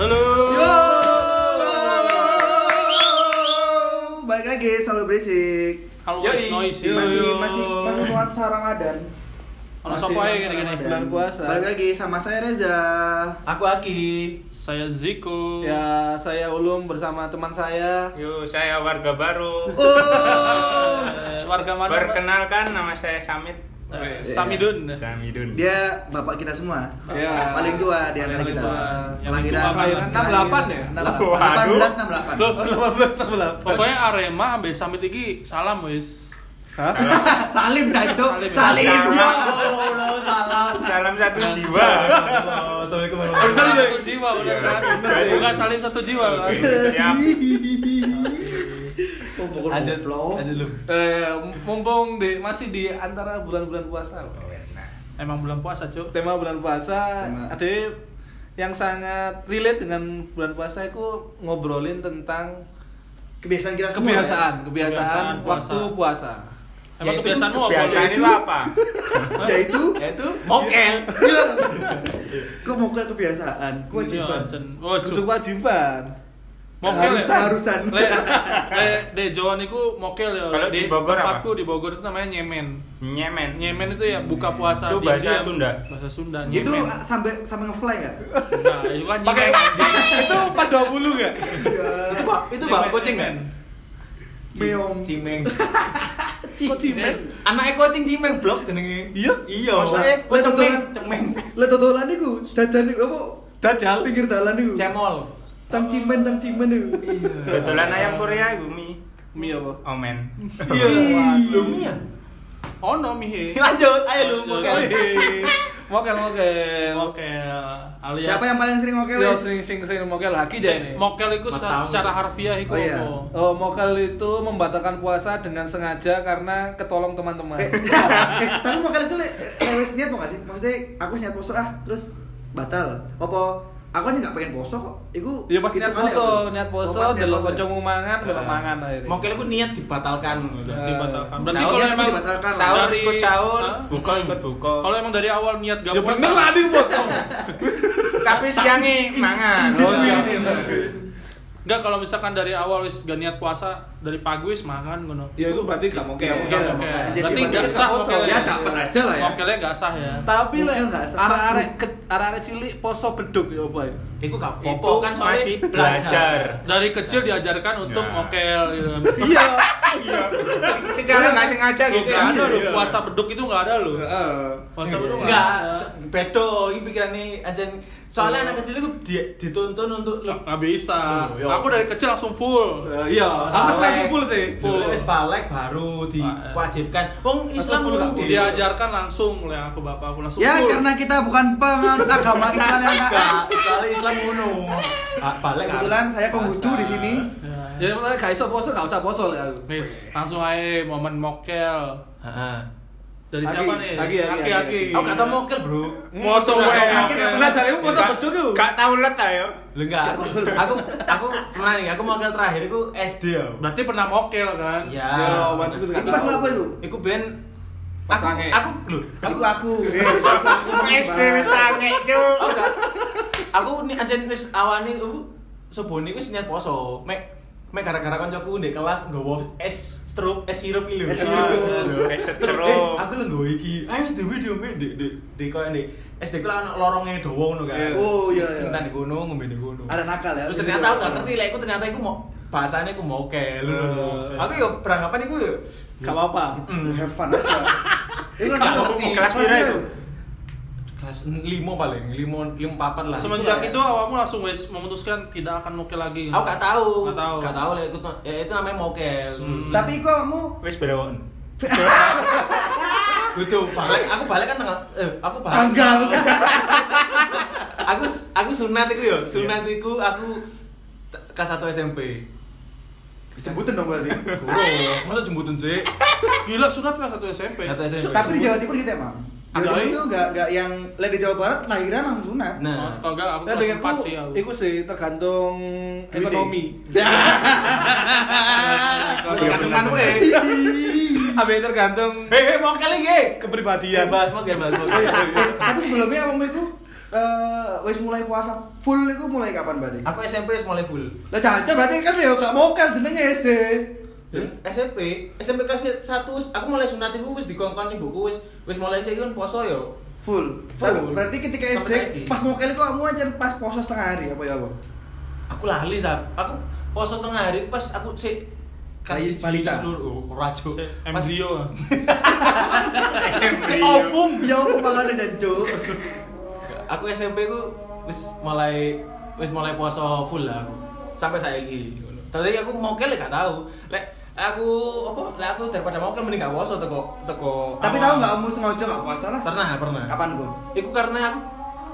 Halo. Yo. Balik lagi selalu berisik. Always noisy. Masih masih masih nuansa Ramadan. Ono sapa ae gini-gini? Bulan puasa. Balik lagi sama saya Reza. Aku Aki. Saya Ziko. Ya, saya Ulum bersama teman saya. Yo, saya warga baru. Oh. Eh, warga mana? Perkenalkan nama saya Samit. Eh, Samidun. Samidun. Dia bapak kita semua. Ya. Paling tua di antara Paling kita. tua. Yang Kelahiran 68 ya? 18 68. 68. Loh, Oh, 18 68. Pokoknya Arema ambil Samit iki salam wis. Hah? Salim dah itu. Salim. Salim. Salam. Ya Allah, salam. Salam satu jiwa. Assalamualaikum Oh, salim satu jiwa bener kan? Bukan salim satu jiwa kan? Oh, Lanjut, lanjut lu. Eh, mumpung di masih di antara bulan-bulan puasa. Emang bulan puasa, Cuk. Tema bulan puasa Tema. ada yang sangat relate dengan bulan puasa itu ngobrolin tentang Kebiasaan kita semua. kebiasaan, ya? kebiasaan, Kebiasaan waktu puasa. Emang Ya, itu kebiasaanmu apa? Kebiasaan Yaitu- itu apa? Yaitu Yaitu mokel. Gila. Kok ke kebiasaan? Kewajiban. Iya, Cen. Oh, kewajiban. Mokel ya? Harusan. Le, le, de Jawa niku mokel ya. Kalau di Bogor apa? tempatku di Bogor itu namanya nyemen. Nyemen. Nyemen itu ya buka puasa Itu di bahasa diam. Sunda. Bahasa Sunda. Itu nyemen. sampai sampai ngefly enggak? Nah, itu kan Pakai nyemen itu 420 enggak? Itu Pak, itu Pak kucing kan? Meong. Cimeng. Kok cimeng? Anaknya kucing cimeng blok jenenge. Iya. Iya. Maksudnya cemeng, cemeng. Lah totolan niku jajan niku apa? Dajal. Pinggir dalan niku. Cemol. Tang cimen, tang cimen niku. Betulan ayam Korea ibu mie. Mie apa? Omen. Iya. Lu mie ya? Oh no mihe. Lanjut, ayo lu mokel. Mokel mokel. Mokel alias Siapa yang paling sering ngokel? Yo wis? sing sing sing mokel lagi aja ini. Mokel itu secara harfiah itu Oh, iya. Oh, mokel itu membatalkan puasa dengan sengaja karena ketolong teman-teman. Eh, eh, tapi mau kali itu le, wis niat mau gak sih? Maksudnya aku niat poso ah, terus batal. Apa aku aja nggak pengen poso kok. Iku Ya pas niat poso, apa? niat poso, niat delok poso ya? kancamu mangan, belok Ah. mangan akhirnya. Mokel itu niat dibatalkan. Eh, dibatalkan. Berarti kalau emang dibatalkan. Sahur Dari- ikut sahur, buka ikut buka. kalau emang dari awal niat gak Ya bener lah di potong. Tapi siangnya mangan. Oh, iya. Enggak kalau misalkan dari awal wis gak niat puasa dari pagi wis mangan ngono. Ya itu berarti gak mokel. Oke. Oke. Berarti enggak berarti sah poso. Ya, dapat aja lah ya. Mokelnya enggak sah ya. Tapi lek arek-arek arek-arek cilik poso beduk ya apa ya? Iku gak Itu popo kan soalnya masih belajar. Dari kecil diajarkan untuk Ya. mokel gitu. Iya. Iya. Secara nggak sengaja gitu nggak ya. ada loh puasa beduk itu nggak ada loh. Heeh. Puasa beduk nggak bedo iki pikirane aja soalnya anak kecil itu di- dituntun untuk nggak bisa. Loh, ya. Aku dari kecil langsung full. Eh, Iya, aku selalu full sih. Full. Wis balik baru diwajibkan. Wong Islam gak? Diajarkan langsung oleh aku bapak aku langsung Ya karena kita bukan penganut agama Islam yang Enggak, enggak. soalnya Islam ngono. Ah, Balik Kebetulan saya Konghucu di sini. Ya maksudnya gak iso poso, gak usah poso lah aku. Wis, langsung aja momen mokel. Heeh. Dari Aki, siapa nih? Aki, Aki, Aki. Aku kata mokel, Bro. Mosok Nah, wae. nah, mokel. Nah, jarimu poso Gak- beduk iku. Gak tahu let ayo. Lho enggak, aku aku aku pernah nih, aku mokel terakhir iku SD ya. Berarti pernah mokel kan? Iya. Ya, waktu itu Itu pas apa itu? Iku ben Pas aku aku lho, Aku aku aku. Eh, aku wis sange, Cuk. aku gak aku nih anjen wis awani uh sebone wis niat poso. Mek mek gara-gara koncoku ndek kelas nggawa es strup, es sirup iki lho. Es sirup. Es sirup. eh, aku lho nggawa iki. Ayo wis dhewe dhewe ndek ndek ndek koyo ndek SD ku lah ono lorongnya dawa ngono kan. Iya. Oh, iya, Sing iya. tak ndek kono ngombe ndek kono. Ada nakal ya. Terus ternyata aku gak ngerti lah, iku ternyata iku mau bahasanya aku mokel. Eh. Aku yo beranggapan iku yo Gak apa-apa. mm, Have fun aja. Ini Gak kelas ngerti. Kelas itu? kelas 5 paling, 5 5 papat lah. Semenjak Iya. itu awakmu langsung wis memutuskan tidak akan mokel lagi. Aku gak tahu. Gak tahu. Gak tahu lah itu ya, itu namanya mokel. Hmm. Tapi kok kamu Wis berawon. Gitu, balik aku balik kan tanggal eh aku balik. tanggal. aku aku sunat iku yo, sunat iku aku kelas 1 SMP. Sebutin dong berarti. Guru, masa jembutin sih? Gila sunat kelas 1 SMP. Satu SMP. Cuk, Tapi di Jawa Timur gitu emang. Jawa Agak, Timur iya. tuh enggak enggak yang lain di Jawa Barat lahiran langsung sunat. Nah, Oh, Kalau enggak aku Nah, kelas dengan 4 sih aku. Iku sih tergantung ekonomi. tergantung kan gue. Ambil tergantung Hei, hei, mokel iki. kepribadian. Bahas bahas mokel. Oh, iya. Tapi sebelumnya kamu itu eh, wis mulai puasa full itu mulai kapan berarti? Aku SMP wis mulai full. Lah jancuk berarti kan ya gak mokel jenenge SD. SMP, SMP kelas 1 wis- aku mulai sunat iku wis dikongkon ibuku wis wis mulai saiki kan poso yo. Full. Full. Tapi berarti ketika Sampai SD saiki. pas mokel itu kamu aja pas poso setengah hari apa ya apa? Aku lali sab. Aku poso setengah hari pas aku sik Bayi balita. dulu oh, rajo. Embrio. si ovum. Ya aku makanya jancuk. Aku SMP ku wis mulai wis mulai poso full lah aku. Sampai saiki. Tadi aku mokel gak tahu. Lek aku apa? Lek aku daripada mokel mending gak poso teko teko Tapi tahu nggak kamu sengaja nggak puasa lah? Pernah, pernah. Kapan gua? Iku karena aku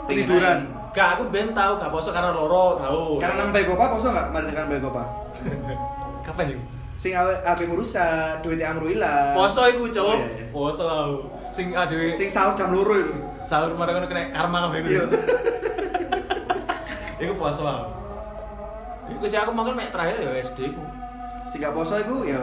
Tiduran. Gak, aku ben tahu gak poso karena loro, tahu. Karena nang Begopa poso nggak? Mari tekan Begopa. kapan yuk? Sing awe ape rusak, duit amru ilang. Poso iku. Oh, iya, iya. Poso aku. Sing adewe Sing sahur jam loro itu. sahur marang ngono kena karma kabeh Iya. iku. Iku poso aku. Iku sih aku makan mek terakhir ya SD ku. Sing poso itu ya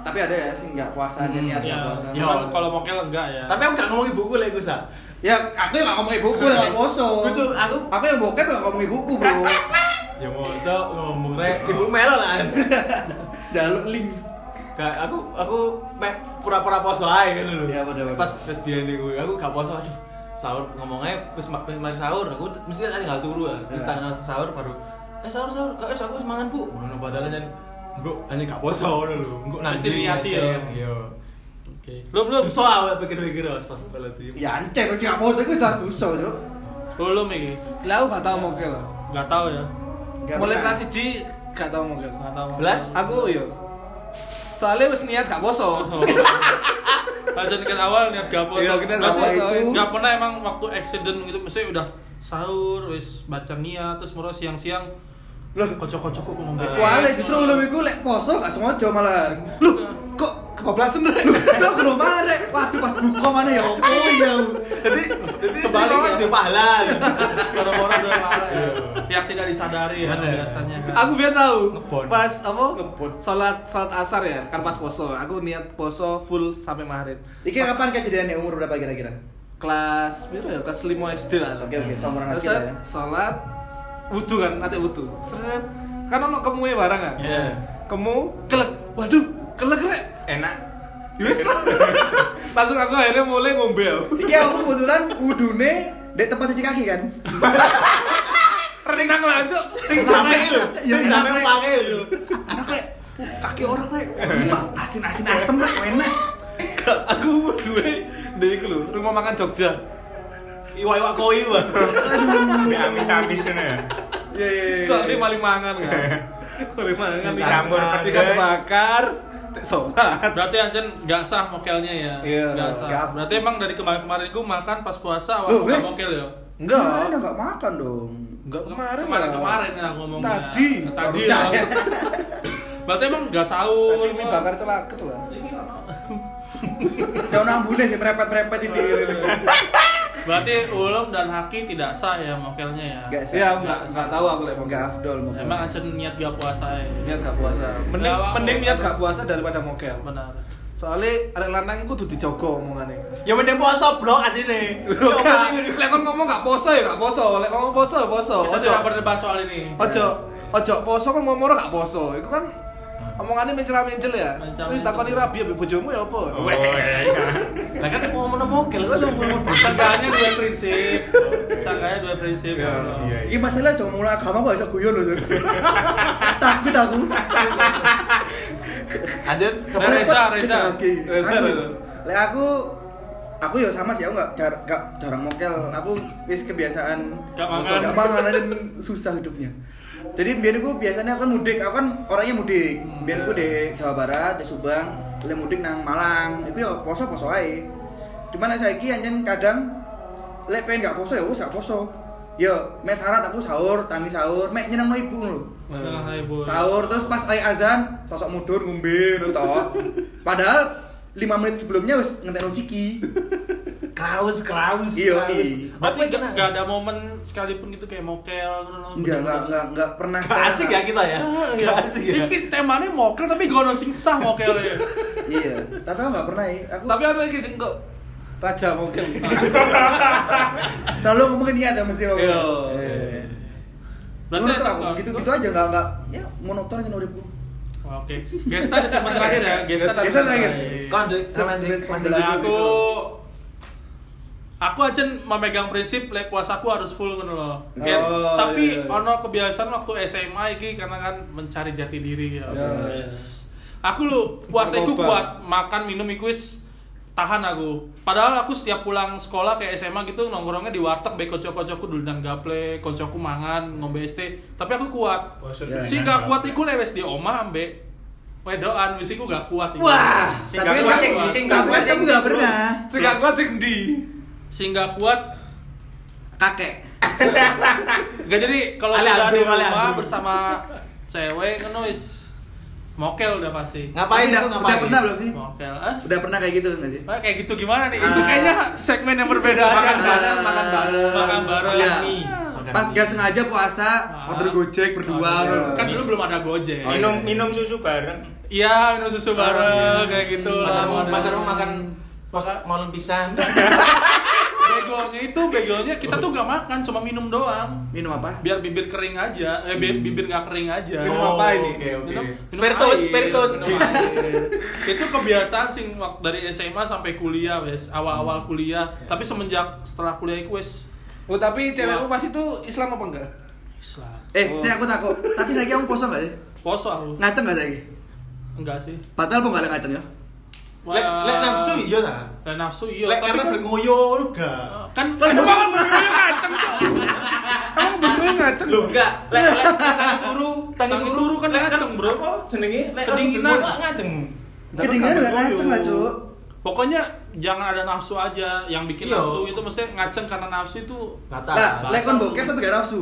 tapi ada ya sing nggak puasa Hmm, niat Ya, nggak puasa. Cuman kalau mokel enggak ya. Tapi aku gak ngomong ibuku lek iku sa. Ya aku yang nggak ngomong ibuku lah nggak poso. Betul, aku Aku yang bokep nggak ngomong ibuku bro. ya moso ngomong rek ibu melo lah. Jaluk link. Gak, aku aku pura-pura poso ae kan lho. Iya, bener, bener. Pas pas biyen iku aku gak poso aduh. Sahur ngomongnya terus mak terus mari sahur aku mesti tadi tinggal turu kan. Terus Iya. tangan sahur baru eh sahur sahur gak aku wis mangan Bu. Ngono padahal jan engko ini gak poso. Engko Mesti niati ya. Iya. Oke. Belum belum. Dosa awak pikir-pikir astagfirullahaladzim. Ya ancer sing nggak poso itu jelas dosa cuk. Belum iki. Lah aku gak tau mokel lah. Enggak tahu ya. Nggak Mulai kelas 1 gak tau mokel. Enggak tahu. Belas? Aku yo. Soalnya wis niat gak poso. Aja kan awal niat gak puasa. Iya, kita Berarti puasa, wis. nggak pernah emang waktu accident gitu mesti udah sahur wis baca niat terus moro siang-siang Loh, kocok-kocok kok ngombe. kuali justru belum iku lek poso gak sengaja malah. Loh, kok kebablasan rek? Kok kudu marek. Waduh pas buka mana ya opo ya. Jadi jadi Kebalik ya. di pahala. Orang-orang udah marah ya. Iya. Yang tidak disadari ya biasanya. Aku biar tahu. Pas apa? Salat salat asar ya, kan pas poso. Aku niat poso full sampai maghrib. Iki kapan kejadiannya umur berapa kira-kira? Kelas piro ya? Kelas 5 SD lah. Oke, oke, Akil lah ya. Salat wudu kan, nanti wudu. Seret. Kan ono kemue barang kan? Iya. Kemu kelek. Waduh, kelek rek. Enak. Wis lah. Langsung aku akhirnya mulai ngombel. Iki aku kebetulan wudune di tempat cuci kaki kan. Renang lah Cuk. Sing sampe lho. Iya, Sing iya. sampe pakai lho. Anak uh, kaki orang. Wah, Asin-asin asem rek, enak. aku duwe ndek iku lho, rumah makan Jogja. Iwa-iwa koi. Sampai amis-amis ngono ya. Iya, iya, iya. Soalnya maling mangan kan. Maling mangan Campur ikan, pedes. ikan bakar, sholat. Berarti Ancen nggak sah mokelnya ya? Iya. Nggak sah. Nggak. Berarti emang dari kemarin-kemarin gue makan pas puasa awal nggak weh. mokel ya? Enggak. Kemarin udah nggak makan dong. Enggak kemarin. kemarin kemarin ya ngomongnya. Tadi. Tadi ya. ya. Berarti emang nggak sahur. Tadi mie bakar celaket lah. Saya nang bule sih merepet-merepet ini. Berarti Ulum dan Haki tidak sah ya mokelnya ya? Enggak sih. Iya, aku enggak enggak tahu aku lek Enggak afdol mungkin. Emang Ancen niat gak puasa ya? niat gak puasa. Mending Nggak apa-apa. mending niat gak puasa daripada mokel. Benar. Soalnya arek lanang kudu dijogo omongane. Ya mending poso blok asine. Lho gak, lek kon ngomong gak poso ya gak poso, lek ngomong poso ya poso. Kita tidak berdebat soal ini. ojo ojo poso kan ngomong gak poso. Itu kan omongannya mencela-mencel ya. Ini takoni rabi ya bojomu ya apa? Oh, iya, iya. Lah kan mau menemokel kok sama Sangkanya dua prinsip. Sangkanya dua prinsip. Iya, iya. Ini masalah cuma mulai agama kok bisa guyon loh. Takut aku. Lanjut Nah, Reza, Reza. Oke. Reza, Aku- Reza. Lek aku aku ya sama sih aku nggak jar, nggak jarang mokel. Aku wis kebiasaan Nggak makan. nggak mangan aja susah hidupnya. Jadi biar aku biasanya aku kan mudik, aku kan orangnya mudik. Biar aku di Jawa Barat, di Subang, le mudik nang Malang. Itu ya poso poso aja. Cuman lek saiki anjen kadang lek pengen gak poso ya wis gak poso. Yo, mek syarat aku sahur, tangi sahur, mek nyenengno ibu lho. Nah. Sahur terus pas air azan, sosok mundur ngombe toh. Padahal 5 menit sebelumnya wis ngentekno ciki. Kraus, kraus. Iya, iya. Berarti kena? nggak ada momen sekalipun gitu kayak mokel. Enggak, enggak, enggak, enggak pernah Gak asik ya kita ya? Ah, Gak iya. asik ya? Ini temanya mokel tapi gak ada sing sah mokelnya. Iya, tapi aku enggak pernah ya. Aku Tapi ada lagi sing kok Raja mokel. Selalu ngomongin niat ya mesti ngomong. Iya. Berarti SMK. aku gitu-gitu aja enggak enggak ya monoton aja uripku. Oke. Gesta di segmen terakhir ya. Gesta, Gesta- Gesta terakhir. Kon Cik, sama Cik, Best Mas from the Cik. Nah, last. aku aku aja memegang prinsip lek puasaku harus full kan loh. Oh, tapi iya, iya. ono kebiasaan waktu SMA iki karena kan mencari jati diri ya. Yes. Aku lu puasa iku Narkoba. kuat, makan minum iku wis tahan aku. Padahal aku setiap pulang sekolah kayak SMA gitu nongkrongnya di warteg baik kocok-kocokku dulu dan gaple, kocokku mangan, ngombe ST. Tapi aku kuat. Ya. Sing gak kuat iku lewes di oma ambek wedoan wis iku gak kuat iku. Wah, Sing Tapi gak kan kuat sing gak kuat kamu sing bro. pernah Sing gak kuat sing ndi? Sing gak kuat kakek. Gak jadi kalau sudah di rumah bersama cewek kan wis mokel udah pasti. Ngapain udah, ngapain? udah pernah belum sih? Mokel. Ah? Udah pernah kayak gitu nggak sih? Nah, kayak gitu gimana nih? Itu Ah. kayaknya segmen yang berbeda aja. Makan kan? bareng, makan bareng. Makan bareng. Iya. Makan Pas gak sengaja puasa, Ah. order gojek berdua. Iya. Kan dulu belum ada Gojek. Oh, iya. Minum minum susu bareng. Iya, minum susu bareng kayak gitu. Pacar mau makan pos Maka- molen pisang. Begonya itu begonya kita tuh gak makan, cuma minum doang. Minum apa? Biar bibir kering aja, eh bi- bibir gak kering aja. Minum apa ini? Oke, oke. Minum- minum Spiritus, air, spiritus. minum air. itu kebiasaan sing waktu dari SMA sampai kuliah wes awal-awal kuliah tapi semenjak setelah kuliah itu wes Oh, tapi cewekmu pas itu Islam apa enggak? Islam Eh, Oh. saya aku takut. Tapi saya kamu poso nggak sih? poso aku Ngaceng nggak saya? enggak sih Batal apa nggak ada ngaceng ya? Lek lek nafsu iya ta? Lek nafsu iya Lek tapi karena kan berngoyo lu gak. kan Kalau emang bosan- bener-bener ngaceng tuh Kamu bener ngaceng. Lu enggak, lek lek tangi turu, tangi turu kan lek ngaceng, bro. Apa jenenge? Lek Kedinginan. ngaceng. Kedinginan udah ngaceng lah, Cuk. pokoknya jangan ada nafsu aja yang bikin Iya. nafsu itu mesti ngaceng karena nafsu itu Batal. Nah, lek kon bokep tapi gak nafsu.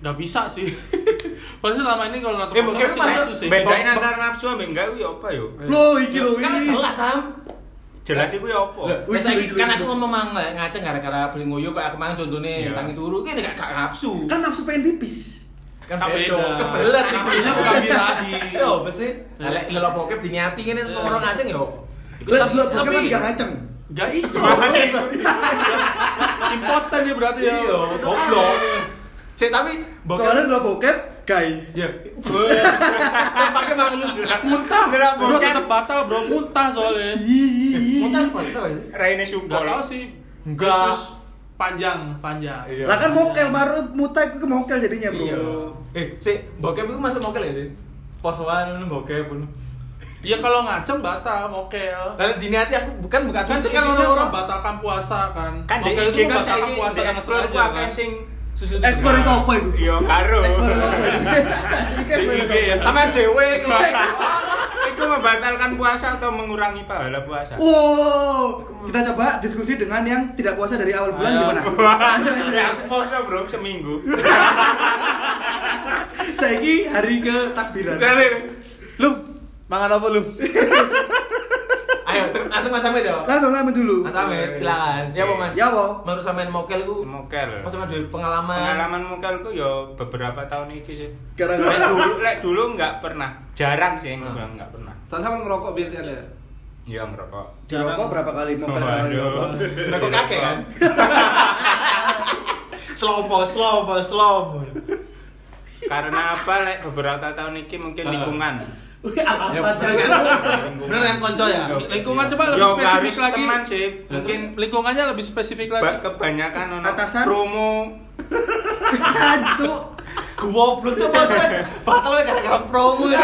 nggak bisa sih pasti selama ini kalau nonton Eh mungkin masih masuk nafsu sih bedain antara nafsu ambek enggak kuwi apa yo? Loh, iki loh Kan ini. salah sam. Jelas iku ya apa? Saiki wih, kan aku ngomong mang ngaceng gara-gara beli ngoyo kayak aku mang contohnya Iya. tangi turu ini gak gak nafsu. Kan nafsu pengen pipis. kan beda. Kebelet iki. Nafsunya bukan birahi. Yo, pasti. Nah, lek lelo bokep diniati ngene terus Iya. orang ngaceng yo. Lo bokep kan gak ngaceng. Gak iso. Impoten dia berarti ya. Iya, goblok. Cek tapi Soalnya lo bokep gay. Ya. Saya pakai mang lu. Muntah. Gerak Bro tetap batal bro, muntah soalnya. Muntah apa itu sih? Raine Gak Supol. tau sih. Enggak. Panjang, panjang. Iya. Lah kan mokel baru muta itu ke mokel jadinya, Bro. Iya. Eh, si bokep itu masuk mokel ya sih? Posoan ngono bokep ngono. Ya kalau ngaceng batal, mokel. Dan dini hati aku bukan bukan Kan kan orang-orang orang membatalkan puasa kan. Kan di mokel itu kan membatalkan saiki puasa di dengan explore ku sengaja akeh kan. sing susu Explore apa itu? Iya karo. Explore apa? Iki explore Di IG apa? ya. sama dewe Itu membatalkan puasa atau mengurangi pahala puasa? Wow, kita coba diskusi dengan yang tidak puasa dari awal bulan gimana? ya aku puasa bro seminggu. Saiki hari ke takbiran. Lu mangan apa lu? Ayo, langsung Mas Amit ya. Langsung sama dulu. Mas Amit, silakan. Ya apa Mas? Ya, apa? Menurut sampean mokel itu Mokel. Mas Amit dari pengalaman. Pengalaman mokelku ya beberapa tahun ini sih. Lek Gara-gara dulu, lek dulu nggak pernah, jarang sih Hmm. nggak nggak pernah. Sama sama ngerokok biar ya. Iya ngerokok. dirokok berapa kali mokel kali Waduh. dirokok? Rokok kakek kan? Slopo, slopo, slopo. Karena apa? Lek beberapa tahun ini mungkin lingkungan. Wih, Ya, bener kan? Bener kan konco ya? Lingkungan coba lebih spesifik lagi. teman sih. Mungkin lingkungannya lebih spesifik lagi. kebanyakan ono Atasan? promo Hancur. Goblok. Batal we gara-gara promo ya.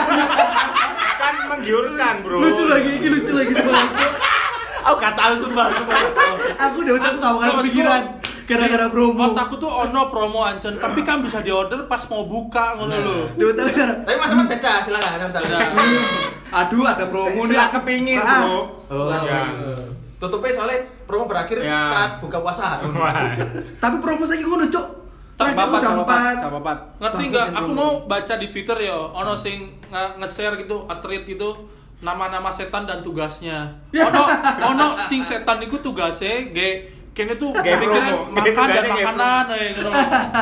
kan menggiurkan bro. Lucu lagi, ini lucu lagi. Aku gak tahu sumpah. Aku udah otak gak bakal kepikiran gara-gara promo. Otakku tuh ono promo ancen, tapi kan bisa diorder pas mau buka ngono lho. Di otak gara- Tapi Mas Amit beda, silakan Mas Amit. Aduh, ada promo nih. Kepingin Ah. Oh, Ya. Tutupnya soalnya promo berakhir Ya. saat buka puasa. Tapi promo saiki ngono, aku Bapak jam sama 4. Pak, sama Pak. Ngerti nggak? Aku mau baca di Twitter ya, ono sing nge- nge-share gitu, atret gitu nama-nama setan dan tugasnya. Ya. Ono ono sing setan iku tugasnya ge kene tuh Kayak mikirin makan dan makanan eh, gitu.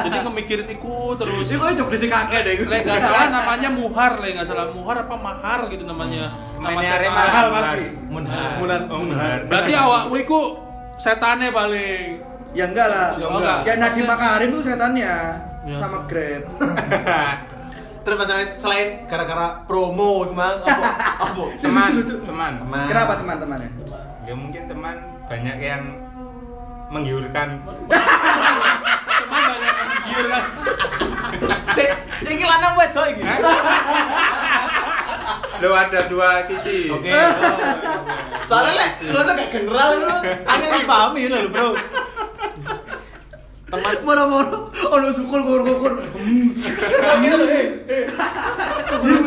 Jadi ngemikirin iku terus. Ini kok coba disi kakek deh. Lek nggak salah namanya Muhar, lek nggak salah Muhar apa Mahar gitu namanya. Nama Mainnya setan. Mahal pasti. Munhar. Munan. Oh, Munhar. Berarti awakmu iku setannya paling. Ya enggak lah. Ya enggak. Ya Nadiem Makarim tuh setannya Ya. sama Grab. Terus selain gara-gara promo gimana apa apa teman, teman. Teman. Kenapa teman-temannya? Ya mungkin teman banyak yang menggiurkan. Cuma banyak yang giur kan. Sik, iki lanang wedok iki. Lo ada dua sisi. Oke. Soalnya lek lo gak general lo angin dipahami lho, Bro. Teman Moro-moro ono sukul kur-kur. Hmm. gitu loh.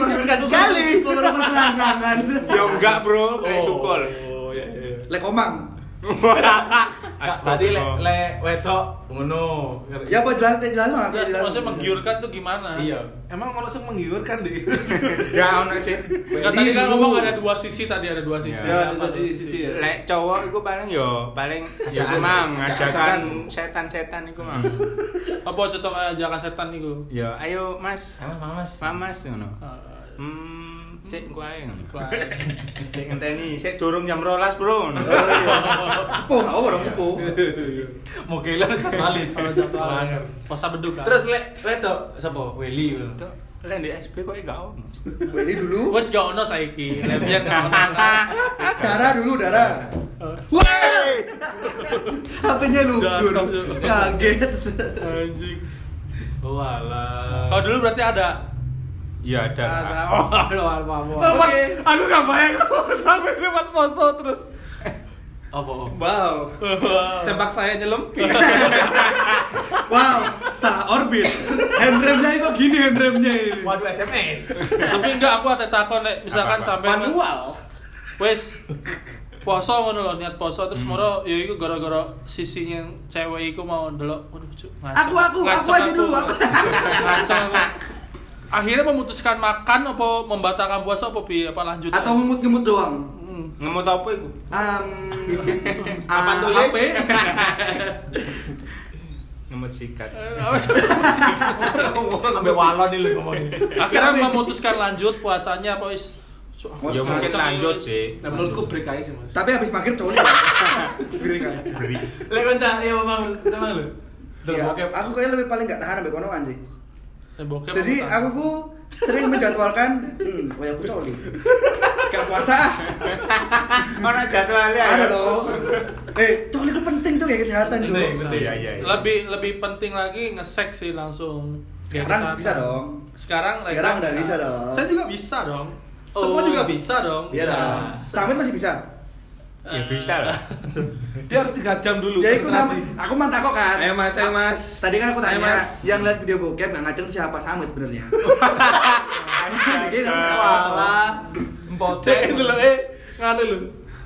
Menggiurkan sekali. Kur-kur selangkangan. Ya enggak, Bro. Kayak sukul. Oh, iya iya. Lek omang. Tadi lek lek wedok ngono. Ya apa jelas jelas lah. Ya, maksudnya menggiurkan tuh gimana? Iya. Emang sing menggiurkan deh. Ya ono sih. Enggak tadi kan ngomong ada dua sisi tadi ada dua sisi. Ya, ada dua sisi ya. Lek cowok itu paling yo paling ya emang Ajakan. ngajakan setan-setan itu mang. Apa contoh ajakan setan niku? Ya ayo Mas, Mas. Mamas ngono. Ah, Hmm, sik engko ae. Sik ngenteni, sik durung jam 12, Bro. ngono. Sepuh, enggak apa dong sepuh. Mogelan sekali malam. Puasa beduk kan. Terus lek wedok sapa? Weli ngono. Lek di SB kok gak ono. Ini dulu. wes gak ono saiki. Lebihan gak ono. Darah dulu, darah. Woi! HP-nya lugur. Kaget. Anjing. Walah. Kalau dulu berarti ada. Ya ada. Oh, aduh, apa apa. Oke. Aku gak bayang sampai dia pas poso terus. Apa? Wow. Sepak saya nyelempit. Wow, salah orbit. Handremnya kok gini handremnya ini. Waduh SMS. Tapi enggak aku ada takon nek misalkan sampai Manual. wes poso ngono lho niat poso terus Hmm. moro ya iku gara-gara sisinya cewek iku mau ndelok waduh cuk. Aku, aku, aku Ngaceng aja dulu, aku. aku akhirnya memutuskan makan apa membatalkan puasa apa piye apa lanjut Atau ngemut-ngemut doang. Hmm. Ngemut apa iku? Um, Apa ah, tulis? HP Ngemut sikat. Eh? Sampai walon nih lu ngomongin. akhirnya memutuskan lanjut puasanya apa Oh, Ya mungkin lanjut sih. Nah menurutku break aja sih mas. Tapi habis maghrib cowok Beri kan. Beri. Lek kon sak ya memang memang lu. Tuh, Iya, aku kayaknya lebih paling gak tahan sampai konoan sih. Eh, bokep Jadi aku ku sering menjadwalkan, hmm, oh ya aku coli. Gak puasa ah. Ono jadwalnya. Ada ya? dong. Eh, coli itu penting tuh ya kesehatan Penting, juga. penting. Iya, iya. iya. lebih lebih penting lagi ngesek sih langsung Sekarang bisa dong. sekarang lagi Sekarang udah bisa dong. saya juga bisa dong semua Oh. juga bisa dong Iya dong. Samit masih bisa. Ya bisa lah. Dia harus 3 jam dulu. Ya ikut sama, aku mantap kok kan. Ayo mas, ayo mas. Tadi kan aku tanya, Ayo, Mas. yang lihat video bokep nggak ngaceng siapa Samit sebenarnya? Jadi tahu. Walah. Dek itu loh eh nganu lho.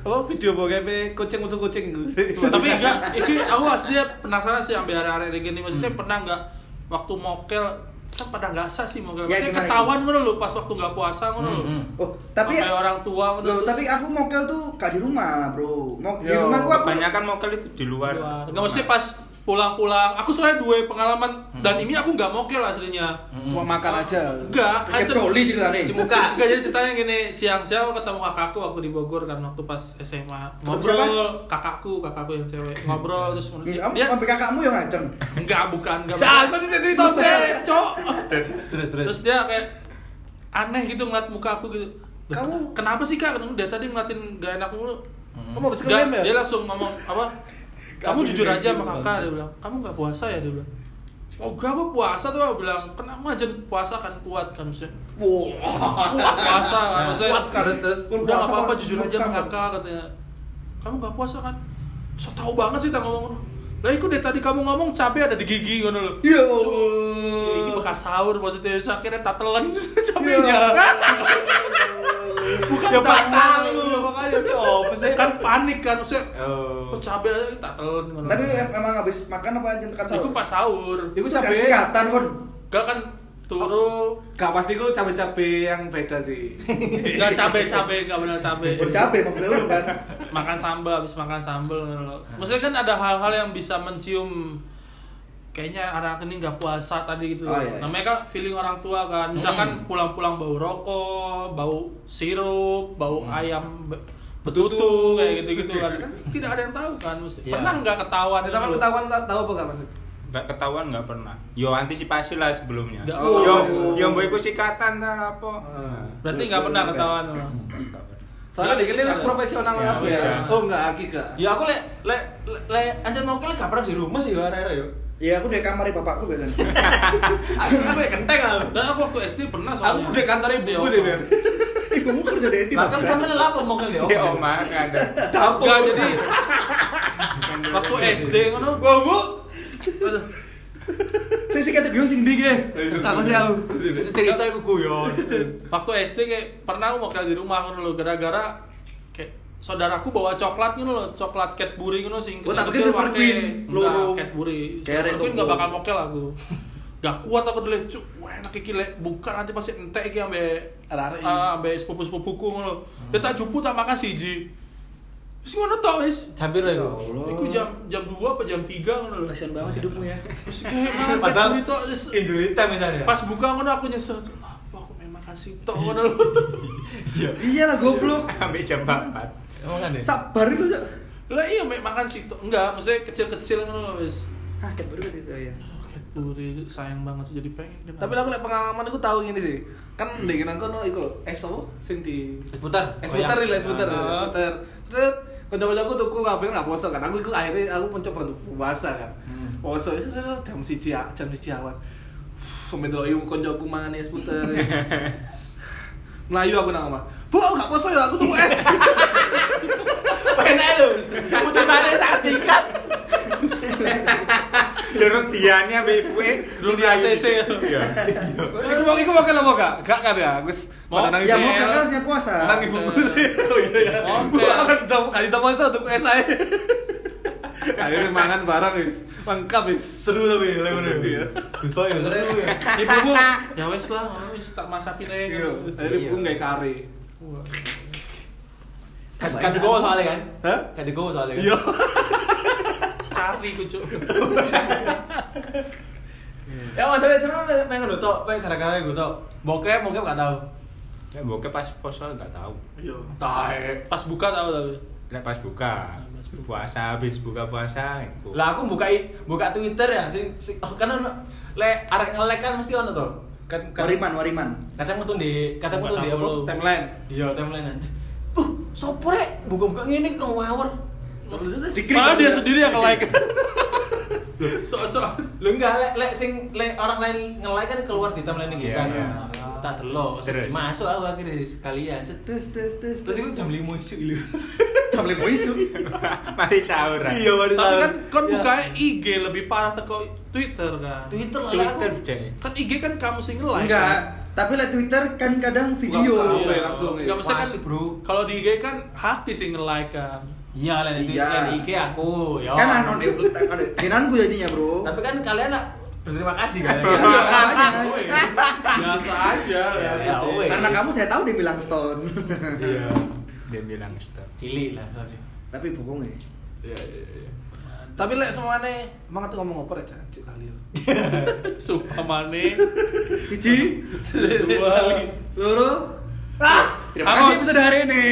Apa video bokep kucing musuh kucing. tapi enggak ini aku aslinya penasaran sih sampai hari-hari gini maksudnya pernah nggak waktu mokel kan pada nggak sah sih mokel Ya, gimana, ketahuan ngono lho pas waktu nggak puasa ngono lho Hmm, Oh, tapi Sampai orang tua ngono Loh, terus- tapi aku mokel tuh gak di rumah, Bro. Mau di Yo, rumah gua aku Kebanyakan mokel itu di luar. Luar. Nggak maksudnya pas pulang-pulang aku soalnya dua pengalaman dan ini aku nggak mokel aslinya Cuma makan aja. enggak Kayak cer- coli ceritanya. Muka. Enggak jadi ceritanya gini, siang-siang aku ketemu kakakku waktu di Bogor kan waktu pas SMA. Ngobrol, kakakku, kakakku yang cewek. Ngobrol terus Hmm, Kamu dia sampai kakakmu yang ngaceng. enggak bukan, enggak. Saat saya cerita Terus. Cok. Terus terus. Terus dia kayak aneh gitu ngeliat muka aku gitu. Kamu kenapa sih kak? Dia tadi ngeliatin gak enak mulu. Kamu habis ya? dia langsung ngomong apa? Kamu jujur aja sama kakak dia bilang. Kamu nggak puasa ya dia bilang. Oh enggak apa puasa tuh aku bilang. Kenapa aja puasa kan kuat kan maksudnya. Wah. Kuat puasa kan Nah, maksudnya. kuat kan, terus. Udah nggak apa-apa kan jujur aja sama bukan. kakak katanya. Kamu nggak puasa kan? So tau banget sih tak ngomong. Lah ikut deh tadi kamu ngomong cabai ada di gigi ngono lho. Ya Ini Allah. bekas sahur maksudnya akhirnya tak telan Ya cabenya. Bukan Ya, tahu makanya. Oh, maksudnya- kan panik kan maksudnya. Oh. Oh cabai aja tak telan ngono. Tapi em- emang habis makan apa aja tekan Iku pas sahur. Iku Gak cabe. sikatan kon. Gak kan turu Gak pasti ku cabe-cabe yang beda sih. Gak cabe-cabe, gak benar cabe. Bercabe maksudnya lu kan. makan sambal habis makan sambal. Maksudnya kan ada hal-hal yang bisa mencium kayaknya anak ini nggak puasa tadi gitu. Oh, iya, iya. Namanya kan feeling orang tua kan. Misalkan pulang-pulang bau rokok, bau sirup, bau ayam be- betutu kayak gitu-gitu kan. Kan tidak ada yang tahu kan. Mesti. Iya. Pernah nggak ketahuan? Gitu ketahuan tak- tahu apa gak mas? Nggak ketahuan nggak pernah. Yo antisipasi lah sebelumnya. Nggak- Yo Oh. yo mbok iku sikatan ta apa. Berarti nggak pernah ketahuan. Soalnya dikit ini profesional Ya? Oh enggak, Aki kak. Ya aku lek lek lek anjir mau lek gak pernah di rumah sih ya arek-arek yo. Ya aku di kamar bapakku biasanya. Aku kan lek kenteng aku. Dan aku waktu SD pernah Aku soalnya. udah kantor ibu Iya, sih. Eh, kamu kerja di Edi Bahkan sampe lek apa mau ya. Ya omah kan ada. Enggak jadi waktu SD ngono. Wah, Bu. Aduh. Saya sih kata biung sing ndi ge. Tak sih aku. Itu cerita iku guyon. Waktu SD kayak pernah aku mau kerja di rumah ngono lho gara-gara saudaraku bawa coklat ngono lho, coklat Cadbury ngono sing Oh, pikir Silver pakai- loro. Cadbury. Kayak Silver Queen Toko. enggak bakal mokel aku. Gak kuat aku dulu cuk. Wah, enak iki lek buka nanti pasti entek iki ambe ah, ambe sepupu-sepupuku ngono. Ya tak jupu tak makan siji. Wis ngono tok wis. Hampir Ya ya. Allah. Iku jam jam 2 apa jam 3 ngono lho. Kasihan banget hidupmu ya. Terus kayak mangan Padahal wis. injury time misalnya. Pas buka ngono aku nyesel. Cuk, Apa aku memang kasih tok ngono lho. Iyalah goblok. Ambil jam 4. Emang kan ya? Sabar lu, Cak. Lah iya mek makan situ. Enggak, maksudnya kecil-kecil ngono lho wis. Ah, ket baru itu ya. Cadbury sayang banget sih jadi pengen. Tapi aku lek pengalaman aku tahu gini sih. Kan ndek nang kono iku es apa sing di Es putar. es putar Goyang. lah, es putar, Ah. es putar. Terus kanca-kancaku tuku kabeh nggak puasa kan. Aku iku akhirnya aku mencoba untuk puasa kan. Puasa itu jam siji jam siji awan. Sampai dulu ibu kancaku mangan es putar. Melayu aku nang omah. Bu, aku gak puasa ya, aku tuku es. Lho. Putusannya sangat singkat. Dorong diane ambek ibuke. Durung di ACC. Iya. Iku mau iku mau kan apa gak? Gak kan ya, Gus. Mau? Pada nangis. Ya mau kan harusnya puasa. Nang ibu. Oh iya ya. Oke. Bu, aku kasih tau puasa untuk es aja. Akhirnya mangan barang wis. Lengkap wis. Seru tapi lek ngono. Bisa ya keren ya. Ibumu ya wis lah, wis tak masakin aja. Iya. Akhirnya ibu nggak kari. Kan kan digowo soalnya kan? Hah? Kan digowo soalnya kan? Iya. Kari ku cuk. Ya masalah sebenarnya pengen ngono tok, pengen gara-gara gue tok. Bokep, bokep gak tahu. Ya bokep pas poso enggak tahu. Iya. Pas buka tahu tapi. Lek pas buka. Puasa habis buka puasa. Lah aku buka i- buka Twitter ya, sing, sing oh, kan ono le arek ngelek kan mesti ono to. Kan kadang- Wariman, wariman. Kadang metu di kadang metu di apa? Timeline. Iya, timeline aja. Sopo rek? Buka-buka ngene kok ngawur. Diklik Malah dia sendiri yang like. Sok-sok. Lu enggak lek lek sing lek orang lain nge-like kan keluar di timeline iki Iya, kan. iya. Tak delok, Terus? masuk aku akhirnya sekalian. Tes tes tes. Terus itu jam 5 isu ilu. jam lima isu. Mari sahur. ah. Iya, mari Tapi kan kan Ya. buka IG lebih parah teko Twitter kan. Twitter lah Twitter. Kan IG kan kamu sing like. Enggak. Tapi liat Twitter kan kadang video. Buka, Iya, langsung, iya. Enggak maksudnya kan bro. Kalau di IG kan hati sing nge-like kan. Iya, lah di Iya. IG aku. Ya. Kan anonim kan dinanku jadinya, Bro. Tapi kan kalian nak berterima kasih kan. Iya, makanya. Biasa aja. Ya, ya, ya, sih. Karena kamu saya tahu dia bilang stone. Iya. Dia bilang stop. Cili lah sih. Tapi bohong ya. Iya, iya, iya. Tapi lek semuanya emang tuh ngomong apa ya, Cik Lali. Sumpah mane. Siji, Dua. loro. Ah, terima kasih episode hari ini.